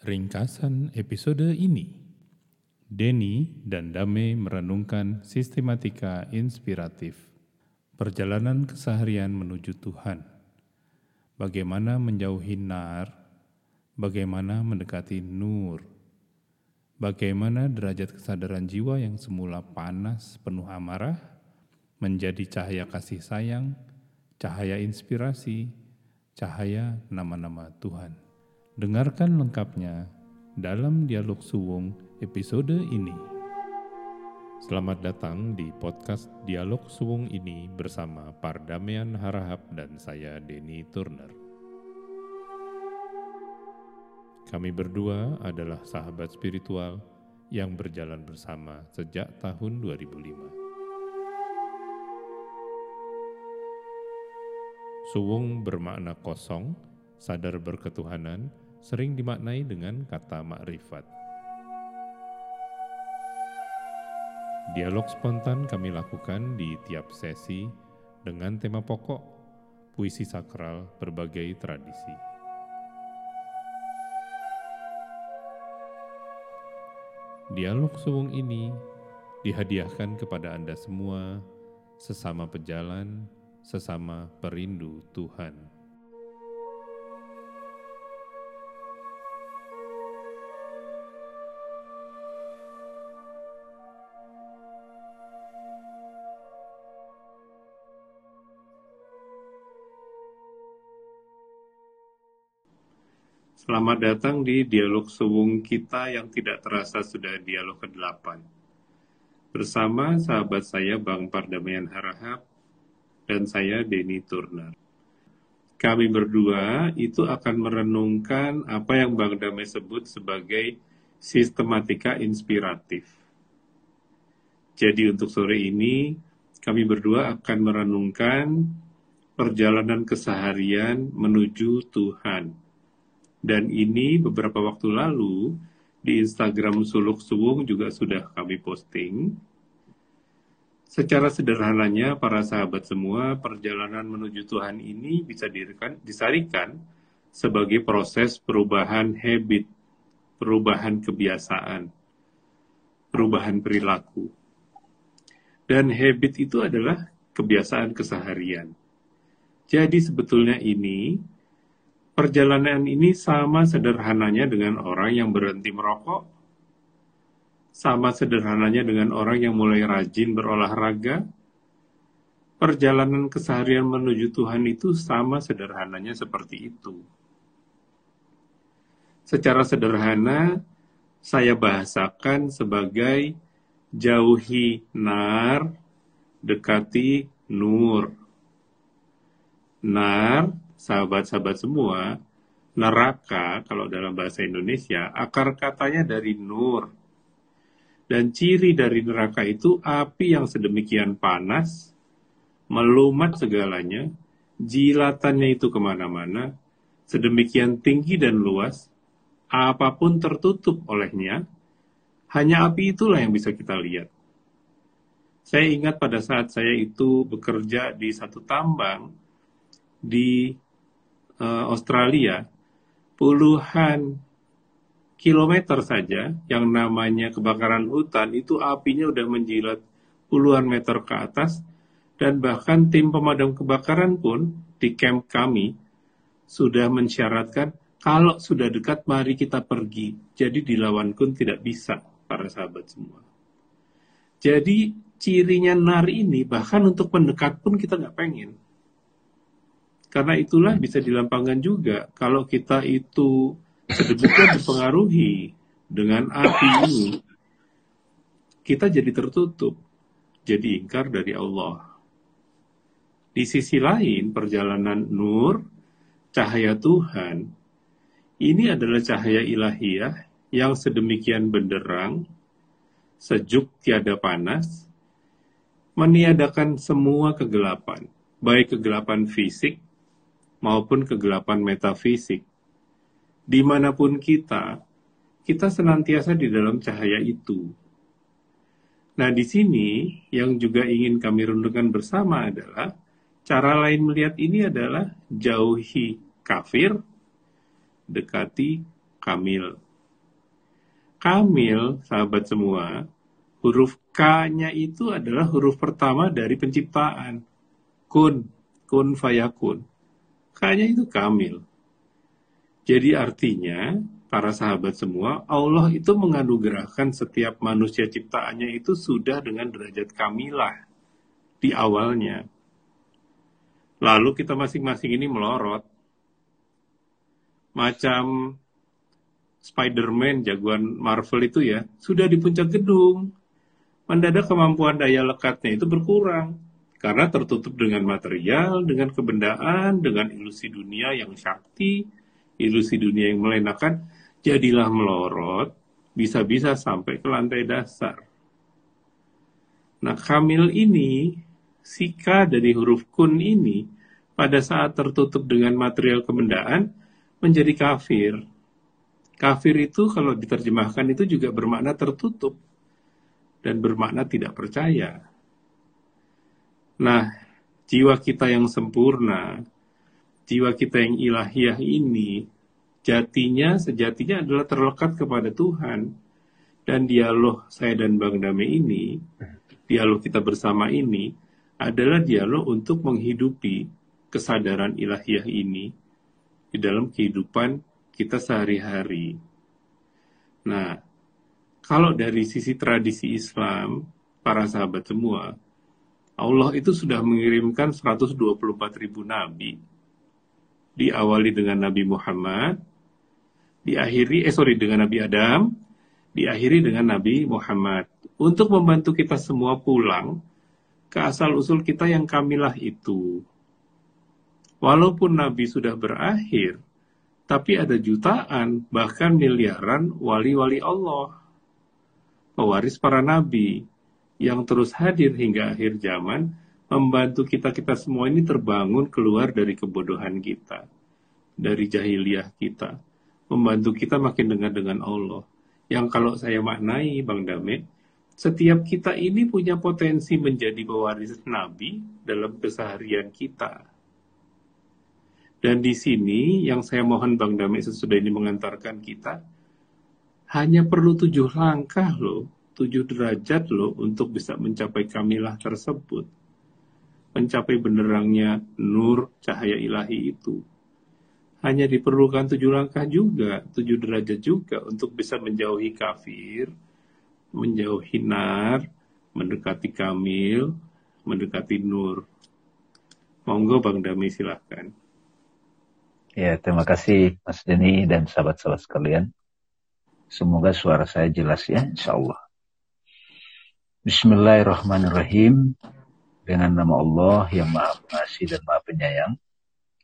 Ringkasan episode ini. Denny dan Dame merenungkan sistematika inspiratif Perjalanan keseharian menuju Tuhan. Bagaimana menjauhi nar Bagaimana mendekati nur Bagaimana derajat kesadaran jiwa yang semula panas penuh amarah Menjadi cahaya kasih sayang, cahaya inspirasi, cahaya nama-nama Tuhan Dengarkan lengkapnya dalam dialog suwung episode ini. Selamat datang di podcast Dialog Suwung ini bersama Pardamian Harahap dan saya Denny Turner. Kami berdua adalah sahabat spiritual yang berjalan bersama sejak tahun 2005. Suwung bermakna kosong, sadar berketuhanan, sering dimaknai dengan kata makrifat. Dialog spontan kami lakukan di tiap sesi dengan tema pokok puisi sakral berbagai tradisi. Dialog suwung ini dihadiahkan kepada Anda semua sesama pejalan, sesama perindu Tuhan. Selamat datang di dialog suwung kita yang tidak terasa sudah dialog ke-8. Bersama sahabat saya Bang Pardamaian Harahap dan saya Denny Turner. Kami berdua itu akan merenungkan apa yang Bang Damai sebut sebagai sistematika inspiratif. Jadi untuk sore ini kami berdua akan merenungkan perjalanan keseharian menuju Tuhan dan ini beberapa waktu lalu di Instagram Suluk Suwung juga sudah kami posting. Secara sederhananya, para sahabat semua, perjalanan menuju Tuhan ini bisa disarikan sebagai proses perubahan habit, perubahan kebiasaan, perubahan perilaku. Dan habit itu adalah kebiasaan keseharian. Jadi sebetulnya ini Perjalanan ini sama sederhananya dengan orang yang berhenti merokok, sama sederhananya dengan orang yang mulai rajin berolahraga. Perjalanan keseharian menuju Tuhan itu sama sederhananya seperti itu. Secara sederhana, saya bahasakan sebagai jauhi nar, dekati nur. Nar sahabat-sahabat semua, neraka kalau dalam bahasa Indonesia akar katanya dari nur. Dan ciri dari neraka itu api yang sedemikian panas, melumat segalanya, jilatannya itu ke mana-mana, sedemikian tinggi dan luas, apa pun tertutup olehnya, hanya api itulah yang bisa kita lihat. Saya ingat pada saat saya itu bekerja di satu tambang di uh, Australia, puluhan kilometer saja yang namanya kebakaran hutan itu apinya udah menjilat puluhan meter ke atas dan bahkan tim pemadam kebakaran pun di camp kami sudah mensyaratkan kalau sudah dekat mari kita pergi. Jadi dilawan pun tidak bisa para sahabat semua. Jadi cirinya nar ini bahkan untuk mendekat pun kita nggak pengen. Karena itulah bisa dilampangkan juga kalau kita itu sedemikian dipengaruhi dengan api ini, kita jadi tertutup, jadi ingkar dari Allah. Di sisi lain, perjalanan nur, cahaya Tuhan, ini adalah cahaya ilahiyah yang sedemikian benderang, sejuk tiada panas, meniadakan semua kegelapan, baik kegelapan fisik maupun kegelapan metafisik. Di mana pun kita, kita senantiasa di dalam cahaya itu. Nah, di sini yang juga ingin kami renungkan bersama adalah cara lain melihat ini adalah jauhi kafir, dekati kamil. Kamil, sahabat semua, huruf K-nya itu adalah huruf pertama dari penciptaan. Kun, kun fayakun. K-nya itu kamil. Jadi artinya, para sahabat semua, Allah itu menganugerahkan setiap manusia ciptaannya itu sudah dengan derajat kamilah di awalnya. Lalu kita masing-masing ini melorot. Macam Spider-Man, jagoan Marvel itu ya, sudah di puncak gedung. Mendadak kemampuan daya lekatnya itu berkurang. Karena tertutup dengan material, dengan kebendaan, dengan ilusi dunia yang syakti, ilusi dunia yang melenakan, jadilah melorot, bisa-bisa sampai ke lantai dasar. Nah, kamil ini, sika dari huruf kun ini, pada saat tertutup dengan material kebendaan, menjadi kafir. Kafir itu kalau diterjemahkan itu juga bermakna tertutup dan bermakna tidak percaya. Nah, jiwa kita yang sempurna, jiwa kita yang ilahiyah ini, jatinya, sejatinya adalah terlekat kepada Tuhan. Dan dialog saya dan Bang Dame ini, dialog kita bersama ini, adalah dialog untuk menghidupi kesadaran ilahiyah ini di dalam kehidupan kita sehari-hari. Nah, kalau dari sisi tradisi Islam, para sahabat semua, Allah itu sudah mengirimkan 124 ribu nabi. Diawali dengan Nabi Muhammad, diakhiri, eh sorry, dengan Nabi Adam, diakhiri dengan Nabi Muhammad. Untuk membantu kita semua pulang ke asal-usul kita yang kamilah itu. Walaupun Nabi sudah berakhir, tapi ada jutaan, bahkan miliaran wali-wali Allah. Pewaris para nabi yang terus hadir hingga akhir zaman, membantu kita-kita semua ini terbangun keluar dari kebodohan kita, dari jahiliyah kita, membantu kita makin dengar dengan Allah. Yang kalau saya maknai, Bang Dame, setiap kita ini punya potensi menjadi pewaris Nabi dalam keseharian kita. Dan di sini yang saya mohon Bang Damai sesudah ini mengantarkan kita, hanya perlu tujuh langkah loh, tujuh derajat loh untuk bisa mencapai kamilah tersebut. Mencapai benerangnya nur cahaya ilahi itu. Hanya diperlukan tujuh langkah juga, tujuh derajat juga untuk bisa menjauhi kafir, menjauhi nar, mendekati kamil, mendekati nur. Monggo Bang Dami silahkan. Ya, terima kasih Mas Denny dan sahabat-sahabat sekalian. Semoga suara saya jelas ya, insya Allah. Bismillahirrahmanirrahim. Dengan nama Allah yang maha pengasih dan maha penyayang.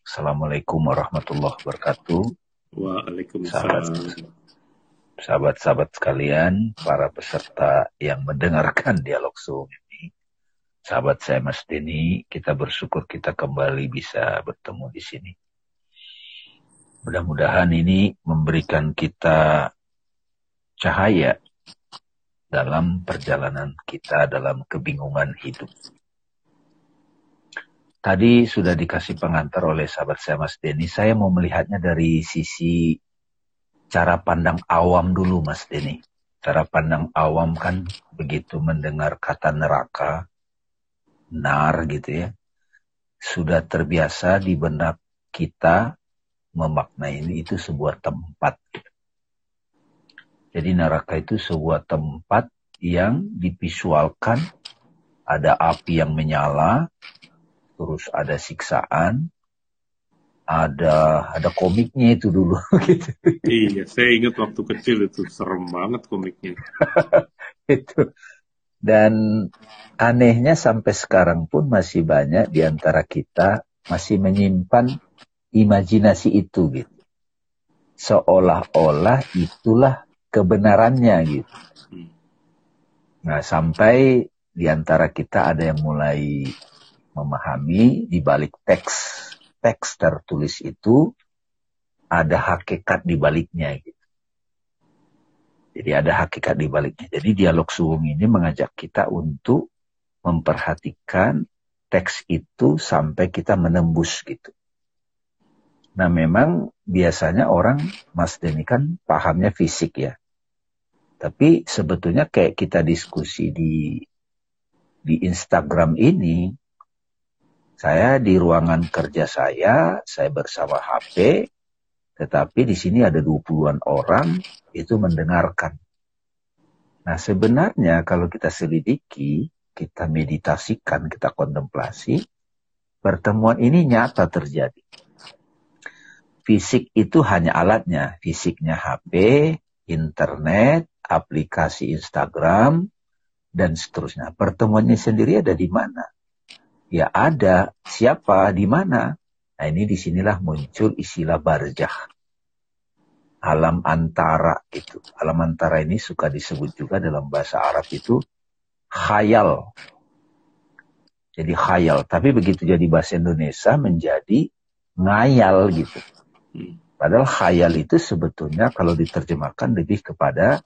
Assalamualaikum warahmatullahi wabarakatuh. Waalaikumsalam. Sahabat-sahabat sekalian, para peserta yang mendengarkan dialog Zoom ini. Sahabat saya Mas Denny, kita bersyukur kita kembali bisa bertemu di sini Mudah-mudahan ini memberikan kita cahaya dalam perjalanan kita dalam kebingungan hidup. Tadi sudah dikasih pengantar oleh sahabat saya Mas Denny. Saya mau melihatnya dari sisi cara pandang awam dulu Mas Denny. Cara pandang awam kan begitu mendengar kata neraka, nar gitu ya. Sudah terbiasa di benak kita memaknai ini itu sebuah tempat. Jadi neraka itu sebuah tempat yang divisualkan ada api yang menyala, terus ada siksaan, ada ada komiknya itu dulu gitu. Iya, saya ingat waktu kecil itu serem banget komiknya. itu. Dan anehnya sampai sekarang pun masih banyak di antara kita masih menyimpan imajinasi itu gitu. Seolah-olah itulah kebenarannya gitu. Nah sampai di antara kita ada yang mulai memahami di balik teks teks tertulis itu ada hakikat di baliknya gitu. Jadi ada hakikat di baliknya. Jadi dialog suwung ini mengajak kita untuk memperhatikan teks itu sampai kita menembus gitu. Nah memang biasanya orang Mas Denny kan pahamnya fisik ya. Tapi sebetulnya kayak kita diskusi di di Instagram ini, saya di ruangan kerja saya, saya bersama HP, tetapi di sini ada 20-an orang itu mendengarkan. Nah sebenarnya kalau kita selidiki, kita meditasikan, kita kontemplasi, pertemuan ini nyata terjadi. Fisik itu hanya alatnya, fisiknya HP, internet, aplikasi Instagram, dan seterusnya. Pertemuannya sendiri ada di mana? Ya ada. Siapa? Di mana? Nah ini di sinilah muncul istilah barjah. Alam antara itu. Alam antara ini suka disebut juga dalam bahasa Arab itu khayal. Jadi khayal. Tapi begitu jadi bahasa Indonesia menjadi ngayal gitu. Padahal khayal itu sebetulnya kalau diterjemahkan lebih kepada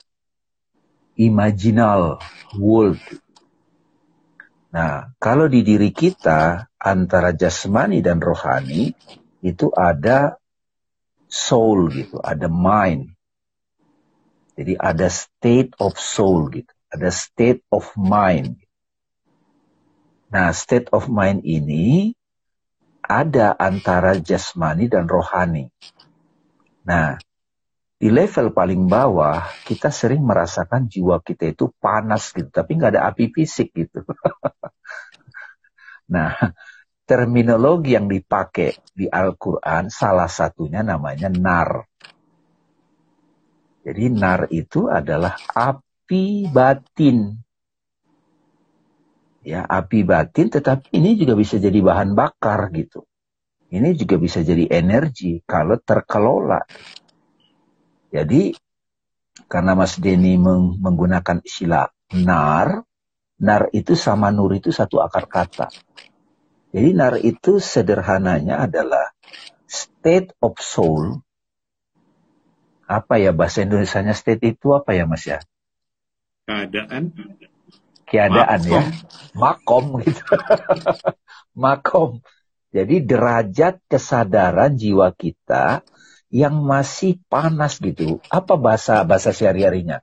imaginal world. Nah, kalau di diri kita antara jasmani dan rohani itu ada soul gitu, ada mind. Jadi ada state of soul gitu, ada state of mind. Nah, state of mind ini ada antara jasmani dan rohani. Nah, di level paling bawah kita sering merasakan jiwa kita itu panas gitu tapi nggak ada api fisik gitu. Nah terminologi yang dipakai di Al-Quran salah satunya namanya nar. Jadi nar itu adalah api batin ya api batin tetapi ini juga bisa jadi bahan bakar gitu ini juga bisa jadi energi kalau terkelola jadi karena Mas Denny meng menggunakan istilah nar, nar itu sama nur itu satu akar kata. Jadi nar itu sederhananya adalah state of soul. Apa ya bahasa Indonesia-nya state itu apa ya Mas ya? Keadaan. Keadaan ya. Makom gitu. Makom. Jadi derajat kesadaran jiwa kita yang masih panas gitu. Apa bahasa bahasa sehari-harinya?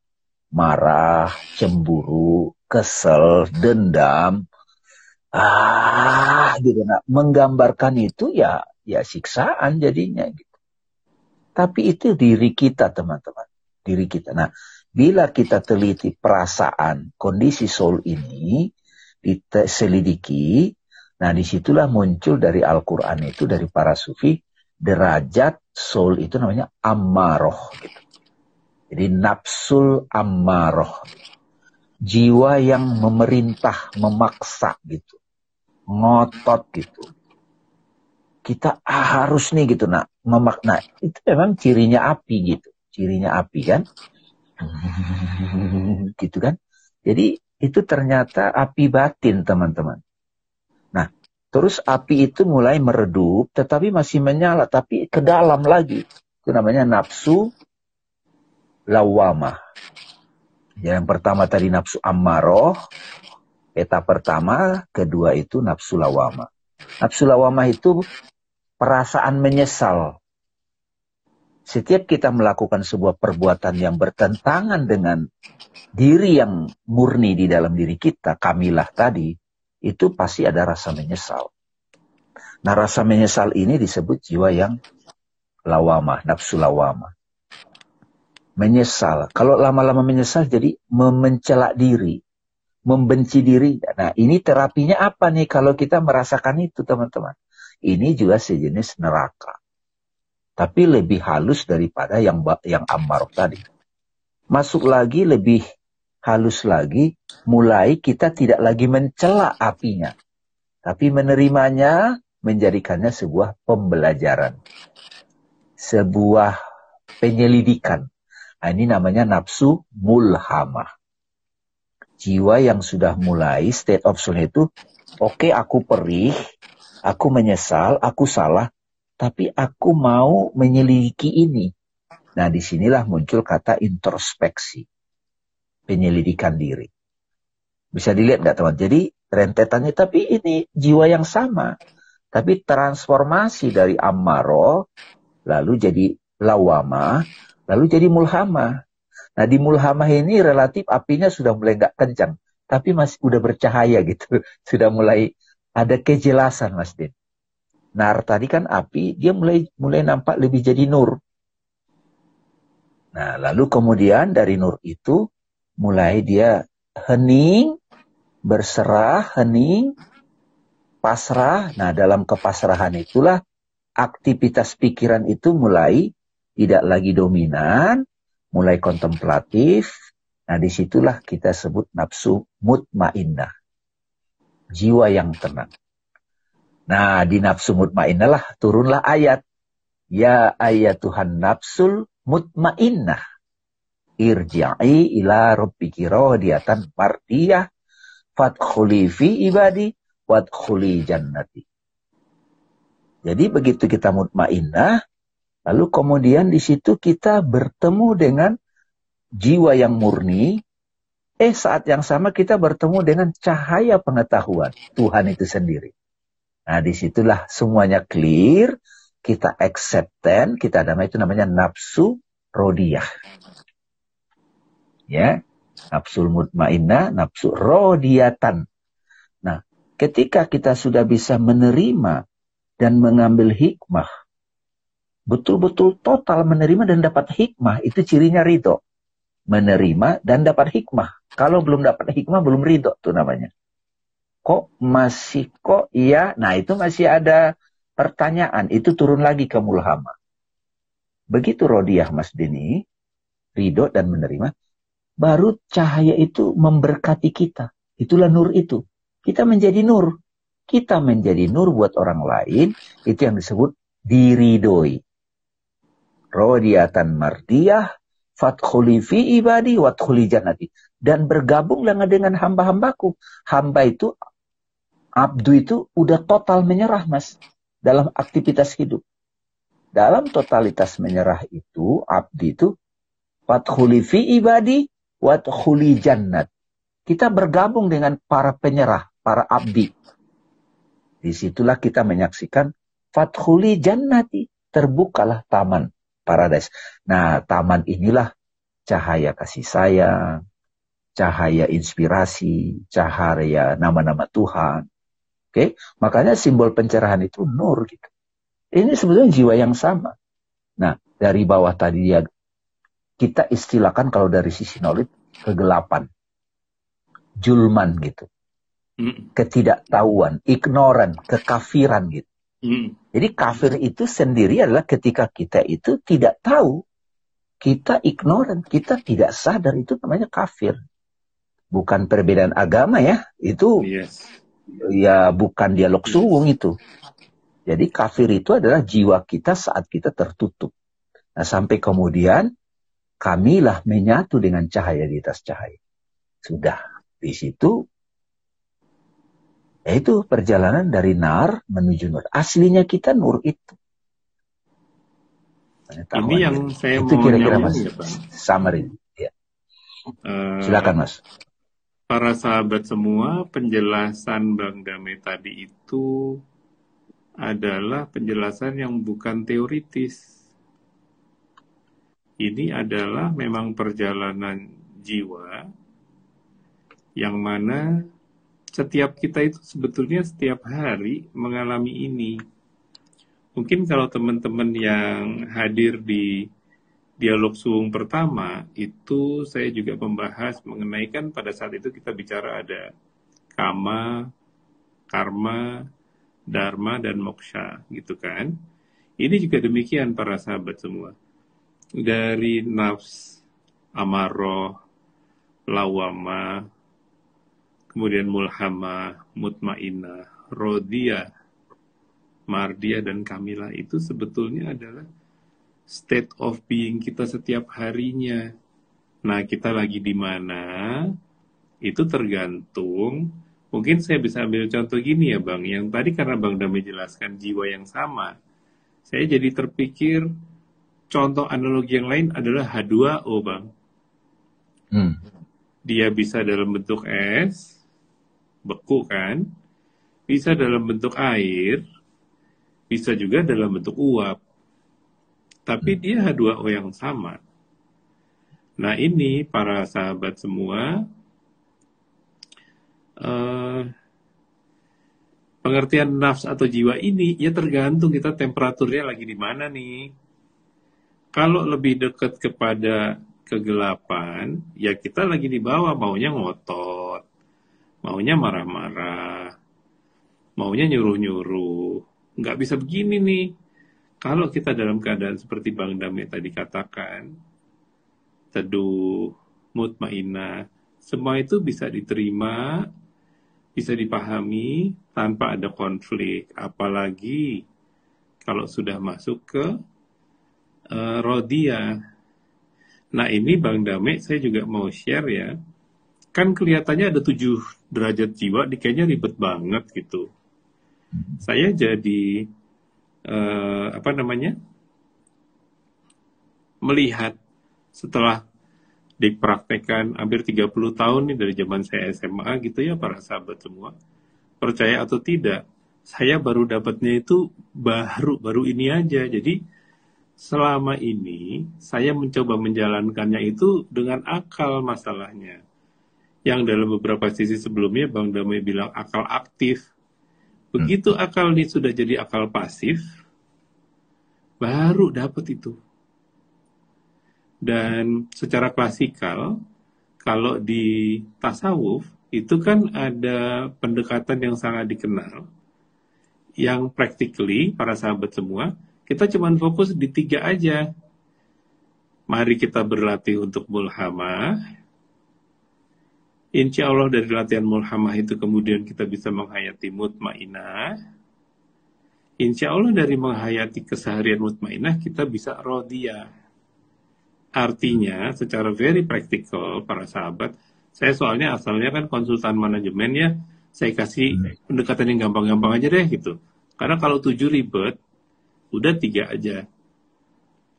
Marah, cemburu, kesel, dendam. Ah, gitu nah. Menggambarkan itu ya ya siksaan jadinya gitu. Tapi itu diri kita, teman-teman. Diri kita. Nah, bila kita teliti perasaan, kondisi soul ini, diselidiki, nah di situlah muncul dari Al-Quran itu, dari para sufi, derajat soul itu namanya amaroh gitu. Jadi nafsul amaroh. Jiwa yang memerintah, memaksa gitu. Ngotot gitu. Kita harus nih gitu nak memakna. Itu memang cirinya api gitu. Cirinya api kan. gitu kan. Jadi itu ternyata api batin teman-teman. Terus api itu mulai meredup, tetapi masih menyala, tapi ke dalam lagi. Itu namanya nafsu lawamah. Yang pertama tadi nafsu ammaroh, peta pertama, kedua itu nafsu lawamah. Nafsu lawamah itu perasaan menyesal. Setiap kita melakukan sebuah perbuatan yang bertentangan dengan diri yang murni di dalam diri kita, kamilah tadi, itu pasti ada rasa menyesal. Nah rasa menyesal ini disebut jiwa yang lawama, nafsu lawama. Menyesal. Kalau lama-lama menyesal jadi memencela diri. Membenci diri. Nah ini terapinya apa nih kalau kita merasakan itu teman-teman. Ini juga sejenis neraka. Tapi lebih halus daripada yang yang amarok tadi. Masuk lagi lebih halus lagi, mulai kita tidak lagi mencela apinya, tapi menerimanya, menjadikannya sebuah pembelajaran, sebuah penyelidikan. Nah, ini namanya nafsu mulhamah. Jiwa yang sudah mulai state of soul itu, oke okay, aku perih, aku menyesal, aku salah, tapi aku mau menyelidiki ini. Nah, di sinilah muncul kata introspeksi penyelidikan diri. Bisa dilihat nggak teman? Jadi rentetannya tapi ini jiwa yang sama. Tapi transformasi dari amaro lalu jadi lawama, lalu jadi mulhama. Nah di mulhamah ini relatif apinya sudah mulai nggak kencang, tapi masih udah bercahaya gitu, sudah mulai ada kejelasan Mas Din. Nar tadi kan api, dia mulai mulai nampak lebih jadi nur. Nah lalu kemudian dari nur itu mulai dia hening, berserah, hening, pasrah. Nah, dalam kepasrahan itulah aktivitas pikiran itu mulai tidak lagi dominan, mulai kontemplatif. Nah, di situlah kita sebut nafsu mutmainnah. Jiwa yang tenang. Nah, di nafsu mutmainnah lah turunlah ayat. Ya ayat Tuhan nafsul mutmainnah. Irja'i ila rabbiki radiyatan mardiyah. Fadkhuli fi ibadi wadkhuli jannati. Jadi begitu kita mutmainnah, Lalu kemudian di situ kita bertemu dengan jiwa yang murni. Eh saat yang sama kita bertemu dengan cahaya pengetahuan Tuhan itu sendiri. Nah di situlah semuanya clear. Kita acceptan, kita nama itu namanya nafsu rodiyah. Ya, nafsu mutmainnah, nafsu rodiyatan. Nah, ketika kita sudah bisa menerima dan mengambil hikmah betul-betul total menerima dan dapat hikmah. Itu cirinya ridho. Menerima dan dapat hikmah. Kalau belum dapat hikmah, belum ridho tuh namanya. Kok masih kok iya? Nah itu masih ada pertanyaan. Itu turun lagi ke mulhama. Begitu Rodiah Mas Deni, ridho dan menerima, baru cahaya itu memberkati kita. Itulah nur itu. Kita menjadi nur. Kita menjadi nur buat orang lain, itu yang disebut diridoi rodiyatan mardiyah fathuli fi ibadi wathuli jannati dan bergabunglah dengan hamba-hambaku hamba itu abdu itu udah total menyerah mas dalam aktivitas hidup dalam totalitas menyerah itu abdi itu fathuli fi ibadi wathuli jannat kita bergabung dengan para penyerah para abdi di situlah kita menyaksikan fathuli jannati terbukalah taman paradise. Nah, taman inilah cahaya kasih sayang, cahaya inspirasi, cahaya nama-nama Tuhan. Oke, okay? makanya simbol pencerahan itu nur gitu. Ini sebetulnya jiwa yang sama. Nah, dari bawah tadi dia kita istilahkan kalau dari sisi knowledge kegelapan, julman gitu, hmm. ketidaktahuan, ignoran, kekafiran gitu. Hmm. Jadi kafir itu sendiri adalah ketika kita itu tidak tahu, kita ignoran, kita tidak sadar itu namanya kafir. Bukan perbedaan agama ya, itu yes. Ya bukan dialog suwung itu. Jadi kafir itu adalah jiwa kita saat kita tertutup. Nah sampai kemudian kamilah menyatu dengan cahaya di atas cahaya. Sudah di situ yaitu perjalanan dari nar menuju nur. Aslinya kita nur itu. Ini yang saya itu mau kira-kira mas. Ya, Summary. Ya. Uh, Silakan mas. Para sahabat semua, penjelasan Bang Dame tadi itu adalah penjelasan yang bukan teoritis. Ini adalah memang perjalanan jiwa yang mana setiap kita itu sebetulnya setiap hari mengalami ini. Mungkin kalau teman-teman yang hadir di dialog suung pertama itu saya juga membahas mengenai kan pada saat itu kita bicara ada kama, karma, dharma dan moksha gitu kan. Ini juga demikian para sahabat semua. Dari nafs, amaroh, lawama, kemudian mulhama, mutmainah, rodia, mardia, dan kamila itu sebetulnya adalah state of being kita setiap harinya. Nah, kita lagi di mana? Itu tergantung. Mungkin saya bisa ambil contoh gini ya Bang, yang tadi karena Bang Dami jelaskan jiwa yang sama, saya jadi terpikir contoh analogi yang lain adalah H2O Bang. Hmm. Dia bisa dalam bentuk es, beku kan, bisa dalam bentuk air, bisa juga dalam bentuk uap. Tapi hmm. dia H2O yang sama. Nah ini para sahabat semua, uh, pengertian nafs atau jiwa ini ya tergantung kita temperaturnya lagi di mana nih. Kalau lebih dekat kepada kegelapan, ya kita lagi di bawah, maunya ngotot, maunya marah-marah, maunya nyuruh-nyuruh. Nggak bisa begini nih. Kalau kita dalam keadaan seperti Bang Dame tadi katakan, teduh, mutmainah, semua itu bisa diterima, bisa dipahami tanpa ada konflik. Apalagi kalau sudah masuk ke uh, rodia. Nah ini Bang Dame, saya juga mau share ya. Kan kelihatannya ada tujuh derajat jiwa, kayaknya ribet banget gitu. Saya jadi uh, apa namanya melihat setelah dipraktekkan hampir 30 tahun nih dari zaman saya SMA gitu ya para sahabat semua. Percaya atau tidak, saya baru dapatnya itu baru baru ini aja. Jadi selama ini saya mencoba menjalankannya itu dengan akal masalahnya. Yang dalam beberapa sisi sebelumnya Bang Damai bilang akal aktif. Begitu hmm. akal ini sudah jadi akal pasif, baru dapat itu. Dan secara klasikal, kalau di tasawuf, itu kan ada pendekatan yang sangat dikenal, yang practically, para sahabat semua, kita cuma fokus di tiga aja. Mari kita berlatih untuk mulhamah. Insya Allah dari latihan mulhamah itu kemudian kita bisa menghayati mutmainah. Insya Allah dari menghayati keseharian mutmainah kita bisa rodiyah Artinya, secara very practical, para sahabat, saya soalnya asalnya kan konsultan manajemen ya, saya kasih hmm. pendekatan yang gampang-gampang aja deh gitu. Karena kalau tujuh ribet, udah tiga aja.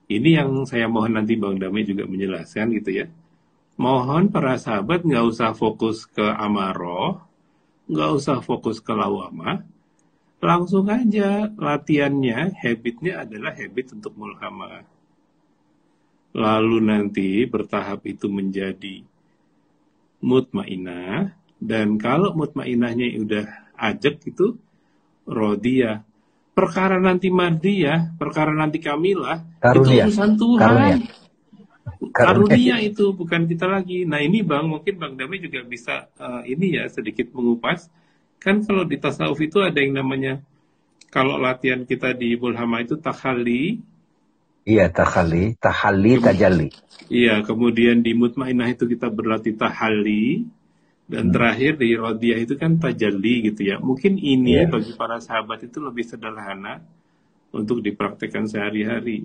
Ini yang saya mohon nanti Bang Dami juga menjelaskan gitu ya. Mohon para sahabat nggak usah fokus ke amaroh, nggak usah fokus ke lawama, langsung aja latihannya, habitnya adalah habit untuk mulhamah. Lalu nanti bertahap itu menjadi mutmainah dan kalau mutmainahnya udah ajak itu rodia perkara nanti ya perkara nanti kamilah itu urusan Tuhan. Karunia. karunia. Itu bukan kita lagi. Nah ini bang mungkin bang Dami juga bisa uh, ini ya sedikit mengupas kan kalau di tasawuf itu ada yang namanya kalau latihan kita di Bulhama itu takhali Iya, tahali, tahali, tajali. Iya, kemudian di mutmainah itu kita berlatih tahali, dan hmm. terakhir di rodiah itu kan tajalli gitu ya. Mungkin ini yeah. bagi para sahabat itu lebih sederhana untuk dipraktekkan sehari-hari.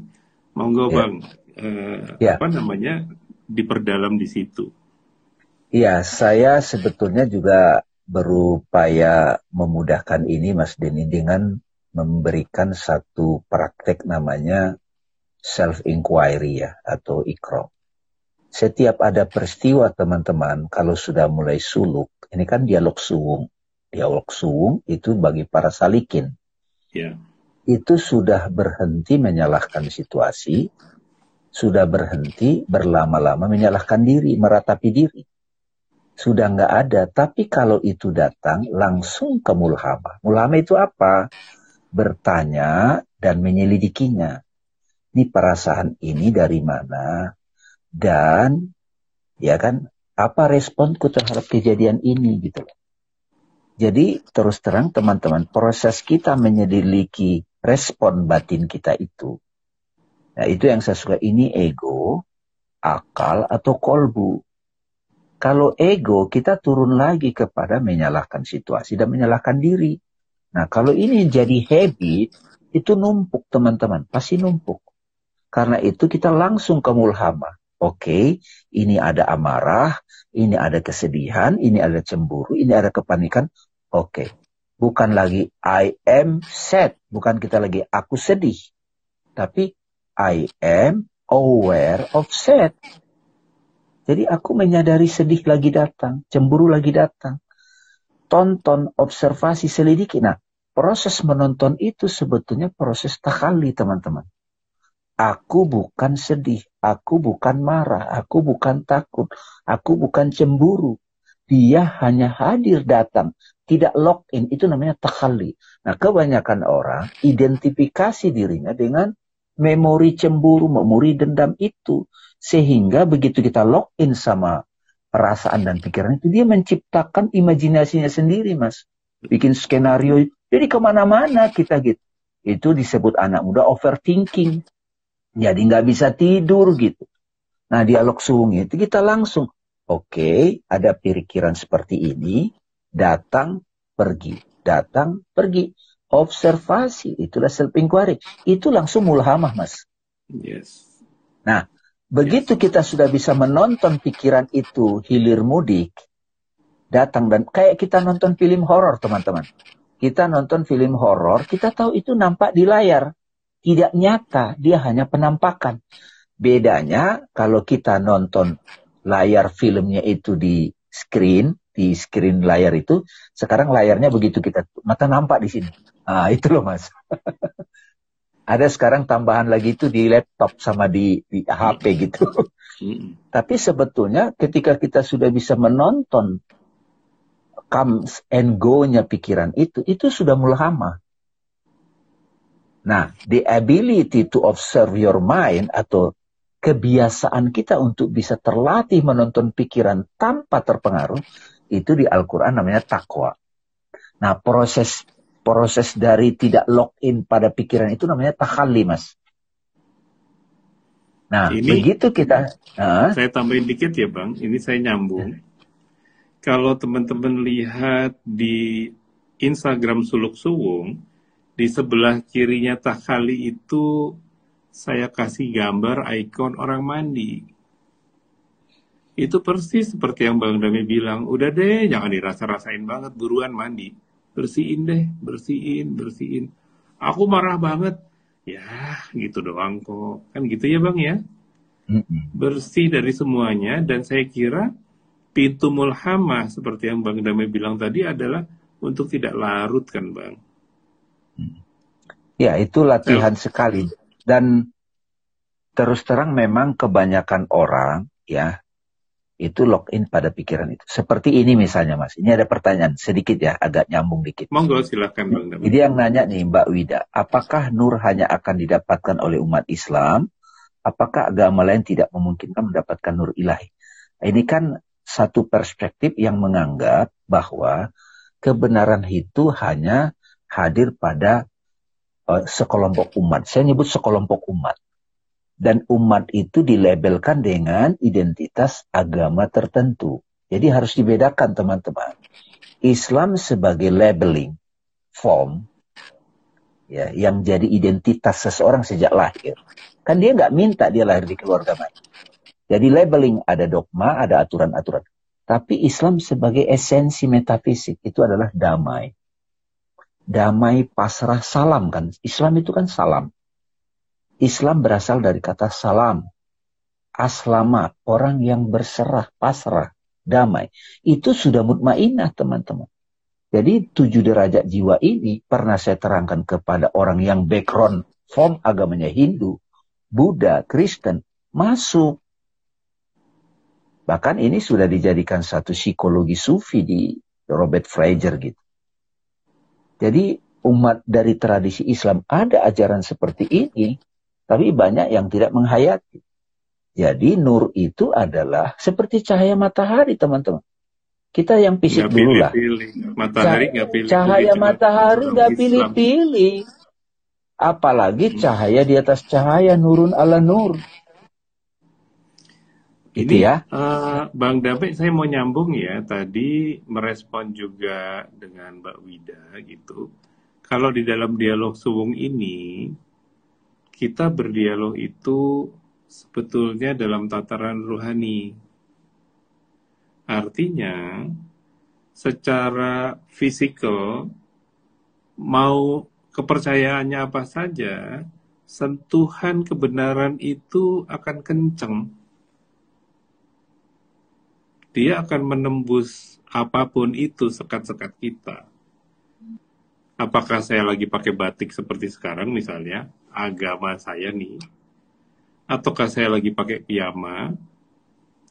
Monggo yeah. bang, eh, yeah. apa namanya diperdalam di situ. Iya, saya sebetulnya juga berupaya memudahkan ini Mas Denny dengan memberikan satu praktek namanya self-inquiry ya, atau ikro. Setiap ada peristiwa teman-teman, kalau sudah mulai suluk, ini kan dialog suwung. Dialog suwung itu bagi para salikin. Yeah. Itu sudah berhenti menyalahkan situasi, sudah berhenti berlama-lama menyalahkan diri, meratapi diri. Sudah nggak ada, tapi kalau itu datang langsung ke mulhama. Mulhama itu apa? Bertanya dan menyelidikinya ini perasaan ini dari mana dan ya kan apa responku terhadap kejadian ini gitu Jadi terus terang teman-teman proses kita menyelidiki respon batin kita itu. Nah itu yang saya suka ini ego, akal atau kolbu. Kalau ego kita turun lagi kepada menyalahkan situasi dan menyalahkan diri. Nah kalau ini jadi habit itu numpuk teman-teman, pasti numpuk. Karena itu kita langsung ke mulhama. Oke, okay, ini ada amarah, ini ada kesedihan, ini ada cemburu, ini ada kepanikan. Oke, okay. bukan lagi I am sad, bukan kita lagi aku sedih. Tapi I am aware of sad. Jadi aku menyadari sedih lagi datang, cemburu lagi datang. Tonton, observasi, selidiki. Nah, proses menonton itu sebetulnya proses takali, teman-teman Aku bukan sedih, aku bukan marah, aku bukan takut, aku bukan cemburu. Dia hanya hadir datang, tidak lock in, itu namanya takhali. Nah kebanyakan orang identifikasi dirinya dengan memori cemburu, memori dendam itu. Sehingga begitu kita lock in sama perasaan dan pikiran itu, dia menciptakan imajinasinya sendiri mas. Bikin skenario, jadi ke mana-mana kita gitu. Itu disebut anak muda overthinking. Jadi nggak bisa tidur gitu. Nah dialog sungai itu kita langsung, oke okay, ada pikiran seperti ini, datang, pergi, datang, pergi. Observasi, itulah self inquiry. Itu langsung mulhamah mas. Yes. Nah, begitu kita sudah bisa menonton pikiran itu hilir mudik, datang dan kayak kita nonton film horor teman-teman. Kita nonton film horor, kita tahu itu nampak di layar tidak nyata, dia hanya penampakan. Bedanya kalau kita nonton layar filmnya itu di screen, di screen layar itu, sekarang layarnya begitu kita mata nampak di sini. Ah, itu loh Mas. Ada sekarang tambahan lagi itu di laptop sama di, di HP gitu. Tapi sebetulnya ketika kita sudah bisa menonton comes and go-nya pikiran itu, itu sudah mulhama. Nah, the ability to observe your mind atau kebiasaan kita untuk bisa terlatih menonton pikiran tanpa terpengaruh itu di Al-Qur'an namanya takwa. Nah, proses proses dari tidak lock in pada pikiran itu namanya takhalli, Mas. Nah, ini, begitu kita uh, saya tambahin dikit ya, Bang. Ini saya nyambung. Kalau teman-teman lihat di Instagram Suluk Suwung, di sebelah kirinya Takhali itu saya kasih gambar ikon orang mandi. Itu persis seperti yang Bang Dami bilang, udah deh jangan dirasa-rasain banget, buruan mandi. Bersihin deh, bersihin, bersihin. Aku marah banget. Ya, gitu doang kok. Kan gitu ya Bang ya? Bersih dari semuanya dan saya kira pintu mulhamah seperti yang Bang Dami bilang tadi adalah untuk tidak larut kan Bang. Ya, itu latihan ya. sekali. Dan terus terang memang kebanyakan orang ya itu login pada pikiran itu. Seperti ini misalnya Mas. Ini ada pertanyaan sedikit ya, agak nyambung dikit. Monggo silahkan Bang Damai. Jadi yang nanya nih Mbak Wida, apakah nur hanya akan didapatkan oleh umat Islam? Apakah agama lain tidak memungkinkan mendapatkan nur ilahi? Ini kan satu perspektif yang menganggap bahwa kebenaran itu hanya hadir pada uh, sekelompok umat. Saya nyebut sekelompok umat. Dan umat itu dilabelkan dengan identitas agama tertentu. Jadi harus dibedakan teman-teman. Islam sebagai labeling form ya yang jadi identitas seseorang sejak lahir. Kan dia nggak minta dia lahir di keluarga mana. Jadi labeling ada dogma, ada aturan-aturan. Tapi Islam sebagai esensi metafisik itu adalah damai damai, pasrah, salam kan. Islam itu kan salam. Islam berasal dari kata salam. Aslama, orang yang berserah, pasrah, damai. Itu sudah mutmainah teman-teman. Jadi tujuh derajat jiwa ini pernah saya terangkan kepada orang yang background form agamanya Hindu, Buddha, Kristen, masuk. Bahkan ini sudah dijadikan satu psikologi sufi di Robert Fraser gitu. Jadi umat dari tradisi Islam ada ajaran seperti ini, tapi banyak yang tidak menghayati. Jadi nur itu adalah seperti cahaya matahari, teman-teman. Kita yang fisik dulu lah. Matahari gak pilih. Cahaya matahari nggak pilih-pilih. Apalagi hmm. cahaya di atas cahaya nurun ala nur. Gitu Ini ya. Uh, Bang David, saya mau nyambung ya. Tadi merespon juga dengan Mbak Wida gitu. Kalau di dalam dialog suwung ini, kita berdialog itu sebetulnya dalam tataran ruhani. Artinya, secara fisikal, mau kepercayaannya apa saja, sentuhan kebenaran itu akan kenceng dia akan menembus apa pun itu sekat-sekat kita. Apakah saya lagi pakai batik seperti sekarang misalnya, agama saya nih, ataukah saya lagi pakai piyama,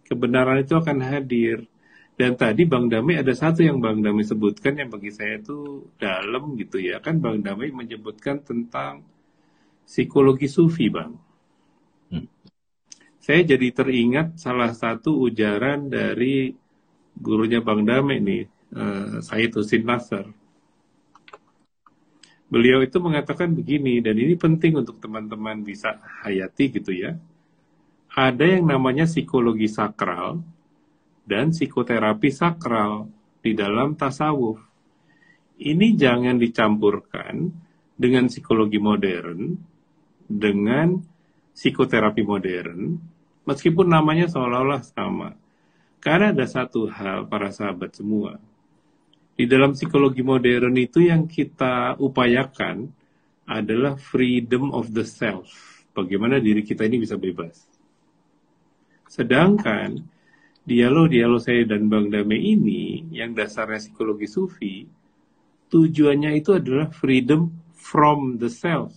kebenaran itu akan hadir. Dan tadi Bang Damai ada satu yang Bang Damai sebutkan yang bagi saya itu dalam gitu ya. Kan Bang Damai menyebutkan tentang psikologi sufi Bang. Hmm. Saya jadi teringat salah satu ujaran dari gurunya Bang Damai nih, uh, Said Husin Nasr. Beliau itu mengatakan begini, dan ini penting untuk teman-teman bisa hayati gitu ya. Ada yang namanya psikologi sakral, dan psikoterapi sakral di dalam tasawuf. Ini jangan dicampurkan dengan psikologi modern, dengan psikoterapi modern, meskipun namanya seolah-olah sama. Karena ada satu hal para sahabat semua. Di dalam psikologi modern itu yang kita upayakan adalah freedom of the self. Bagaimana diri kita ini bisa bebas. Sedangkan dialog-dialog saya dan Bang Dame ini yang dasarnya psikologi sufi, tujuannya itu adalah freedom from the self.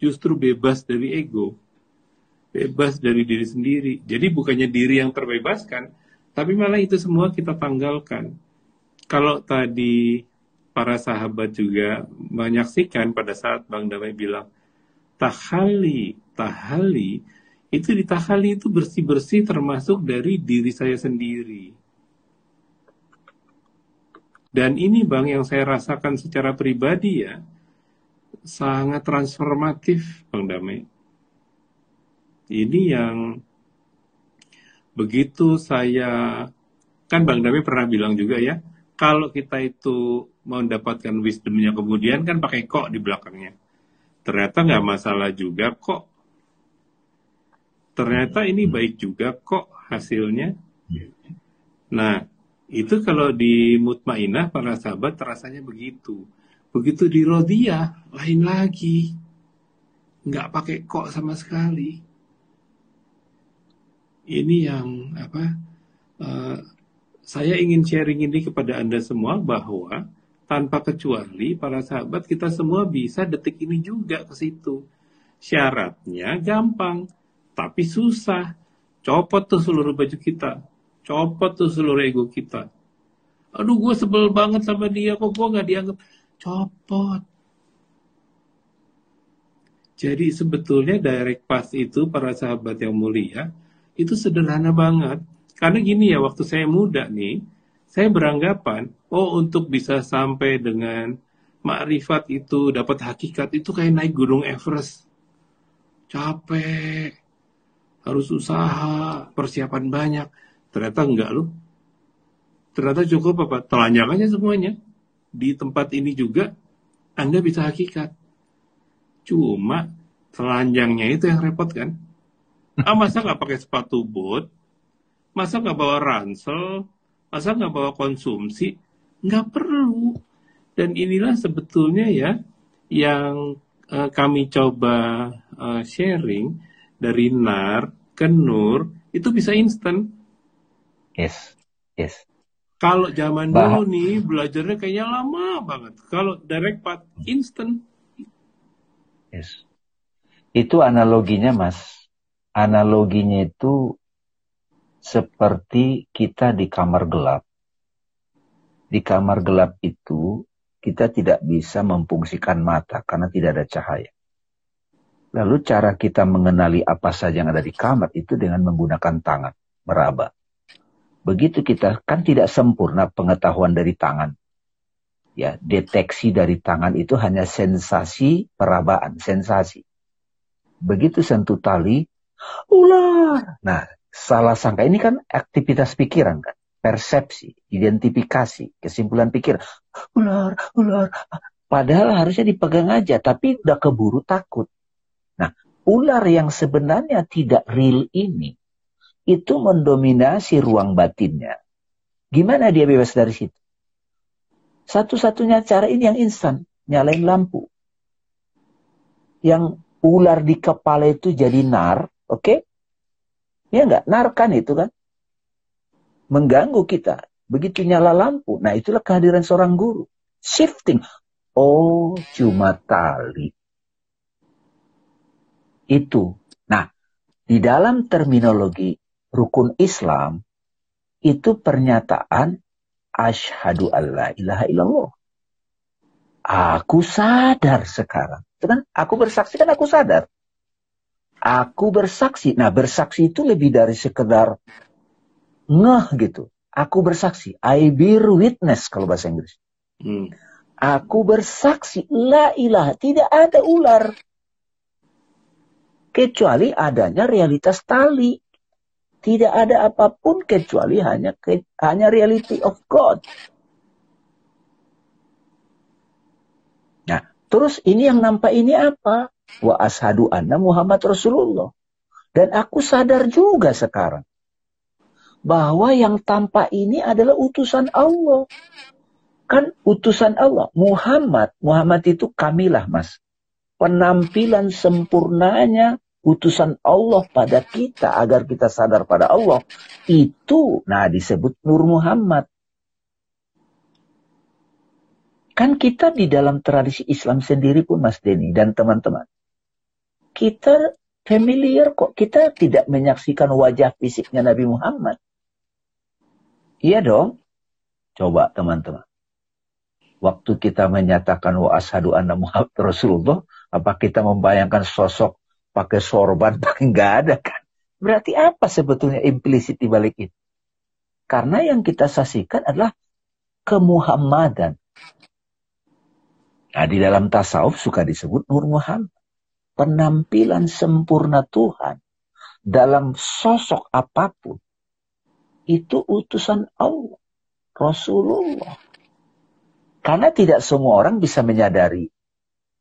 Justru bebas dari ego. Bebas dari diri sendiri. Jadi bukannya diri yang terbebaskan, tapi malah itu semua kita tanggalkan. Kalau tadi para sahabat juga menyaksikan pada saat Bang Damai bilang, tahali, tahali, itu di tahali itu bersih-bersih termasuk dari diri saya sendiri. Dan ini Bang yang saya rasakan secara pribadi ya, sangat transformatif Bang Damai. Ini yang begitu saya, kan Bang Damai pernah bilang juga ya, kalau kita itu mau mendapatkan wisdomnya kemudian kan pakai kok di belakangnya. Ternyata nggak masalah juga kok ternyata ini baik juga kok hasilnya. Nah, itu kalau di mutmainah para sahabat rasanya begitu. Begitu di rodia lain lagi. Nggak pakai kok sama sekali. Ini yang apa? Uh, saya ingin sharing ini kepada Anda semua bahwa tanpa kecuali para sahabat kita semua bisa detik ini juga ke situ. Syaratnya gampang tapi susah. Copot tuh seluruh baju kita. Copot tuh seluruh ego kita. Aduh gue sebel banget sama dia. Kok gue gak dianggap. Copot. Jadi sebetulnya direct path itu para sahabat yang mulia itu sederhana banget. Karena gini ya waktu saya muda nih, saya beranggapan oh untuk bisa sampai dengan makrifat itu dapat hakikat itu kayak naik gunung Everest. Capek harus usaha, persiapan banyak. Ternyata enggak loh. Ternyata cukup apa? Telanjang aja semuanya. Di tempat ini juga Anda bisa hakikat. Cuma telanjangnya itu yang repot kan. Ah, masa nggak pakai sepatu boot? Masa nggak bawa ransel? Masa nggak bawa konsumsi? Nggak perlu. Dan inilah sebetulnya ya yang uh, kami coba uh, sharing dari nar ke nur itu bisa instan. Yes, yes. Kalau zaman bah dulu nih belajarnya kayaknya lama banget. Kalau direct path instan. Yes. Itu analoginya mas. Analoginya itu seperti kita di kamar gelap. Di kamar gelap itu kita tidak bisa memfungsikan mata karena tidak ada cahaya. Lalu cara kita mengenali apa saja yang ada di kamar itu dengan menggunakan tangan, meraba. Begitu kita kan tidak sempurna pengetahuan dari tangan. Ya, deteksi dari tangan itu hanya sensasi perabaan, sensasi. Begitu sentuh tali, ular. Nah, salah sangka ini kan aktivitas pikiran kan, persepsi, identifikasi, kesimpulan pikir, ular, ular. Padahal harusnya dipegang aja, tapi udah keburu takut ular yang sebenarnya tidak real ini itu mendominasi ruang batinnya. Gimana dia bebas dari situ? Satu-satunya cara ini yang instan, nyalain lampu. Yang ular di kepala itu jadi nar, oke? Okay? Ya enggak, nar kan itu kan? Mengganggu kita. Begitu nyala lampu, nah itulah kehadiran seorang guru. Shifting. Oh, cuma tali itu. Nah, Di dalam terminologi rukun Islam, itu pernyataan asyhadu alla ilaha illallah. Aku sadar sekarang. Itu kan aku bersaksi kan aku sadar. Aku bersaksi. Nah bersaksi itu lebih dari sekedar ngeh gitu. Aku bersaksi. I bear witness kalau bahasa Inggris. Hmm. Aku bersaksi. La ilaha. Tidak ada ular. Kecuali adanya realitas tali. Tidak ada apa pun kecuali hanya hanya reality of God. Nah, terus ini yang nampak ini apa? Wa ashadu anna Muhammad Rasulullah. Dan aku sadar juga sekarang bahwa yang tampak ini adalah utusan Allah. Kan utusan Allah. Muhammad, Muhammad itu kamilah mas. Penampilan sempurnanya utusan Allah pada kita agar kita sadar pada Allah itu nah disebut Nur Muhammad kan kita di dalam tradisi Islam sendiri pun Mas Denny dan teman-teman kita familiar kok kita tidak menyaksikan wajah fisiknya Nabi Muhammad iya dong coba teman-teman waktu kita menyatakan wa ashadu anna Muhammad Rasulullah apa kita membayangkan sosok pakai sorban, pakai nggak ada kan. Berarti apa sebetulnya implisit di balik itu? Karena yang kita saksikan adalah kemuhammadan. Nah, di dalam tasawuf suka disebut Nur Muhammad. Penampilan sempurna Tuhan dalam sosok apa pun. Itu utusan Allah. Rasulullah. Karena tidak semua orang bisa menyadari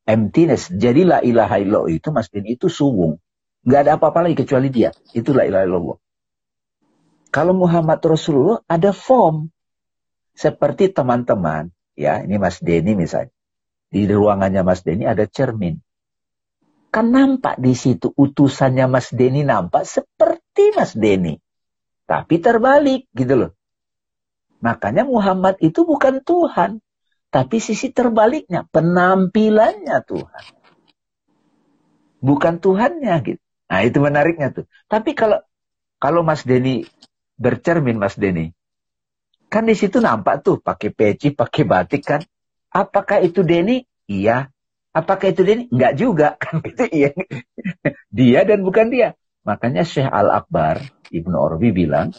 emptiness. Jadi la ilaha illallah itu Mas Din itu suwung. Nggak ada apa-apa lagi kecuali dia. Itu la ilaha illallah. Kalau Muhammad Rasulullah ada form. Seperti teman-teman. Ya ini Mas Denny misalnya. Di ruangannya Mas Denny ada cermin. Kan nampak di situ utusannya Mas Denny nampak seperti Mas Denny. Tapi terbalik gitu loh. Makanya Muhammad itu bukan Tuhan. Tapi sisi terbaliknya, penampilannya Tuhan. Bukan Tuhannya gitu. Nah itu menariknya tuh. Tapi kalau kalau Mas Denny bercermin Mas Denny, kan di situ nampak tuh pakai peci, pakai batik kan. Apakah itu Denny? Iya. Apakah itu Denny? Enggak juga kan gitu iya. dia dan bukan dia. Makanya Syekh Al-Akbar Ibnu Orbi bilang,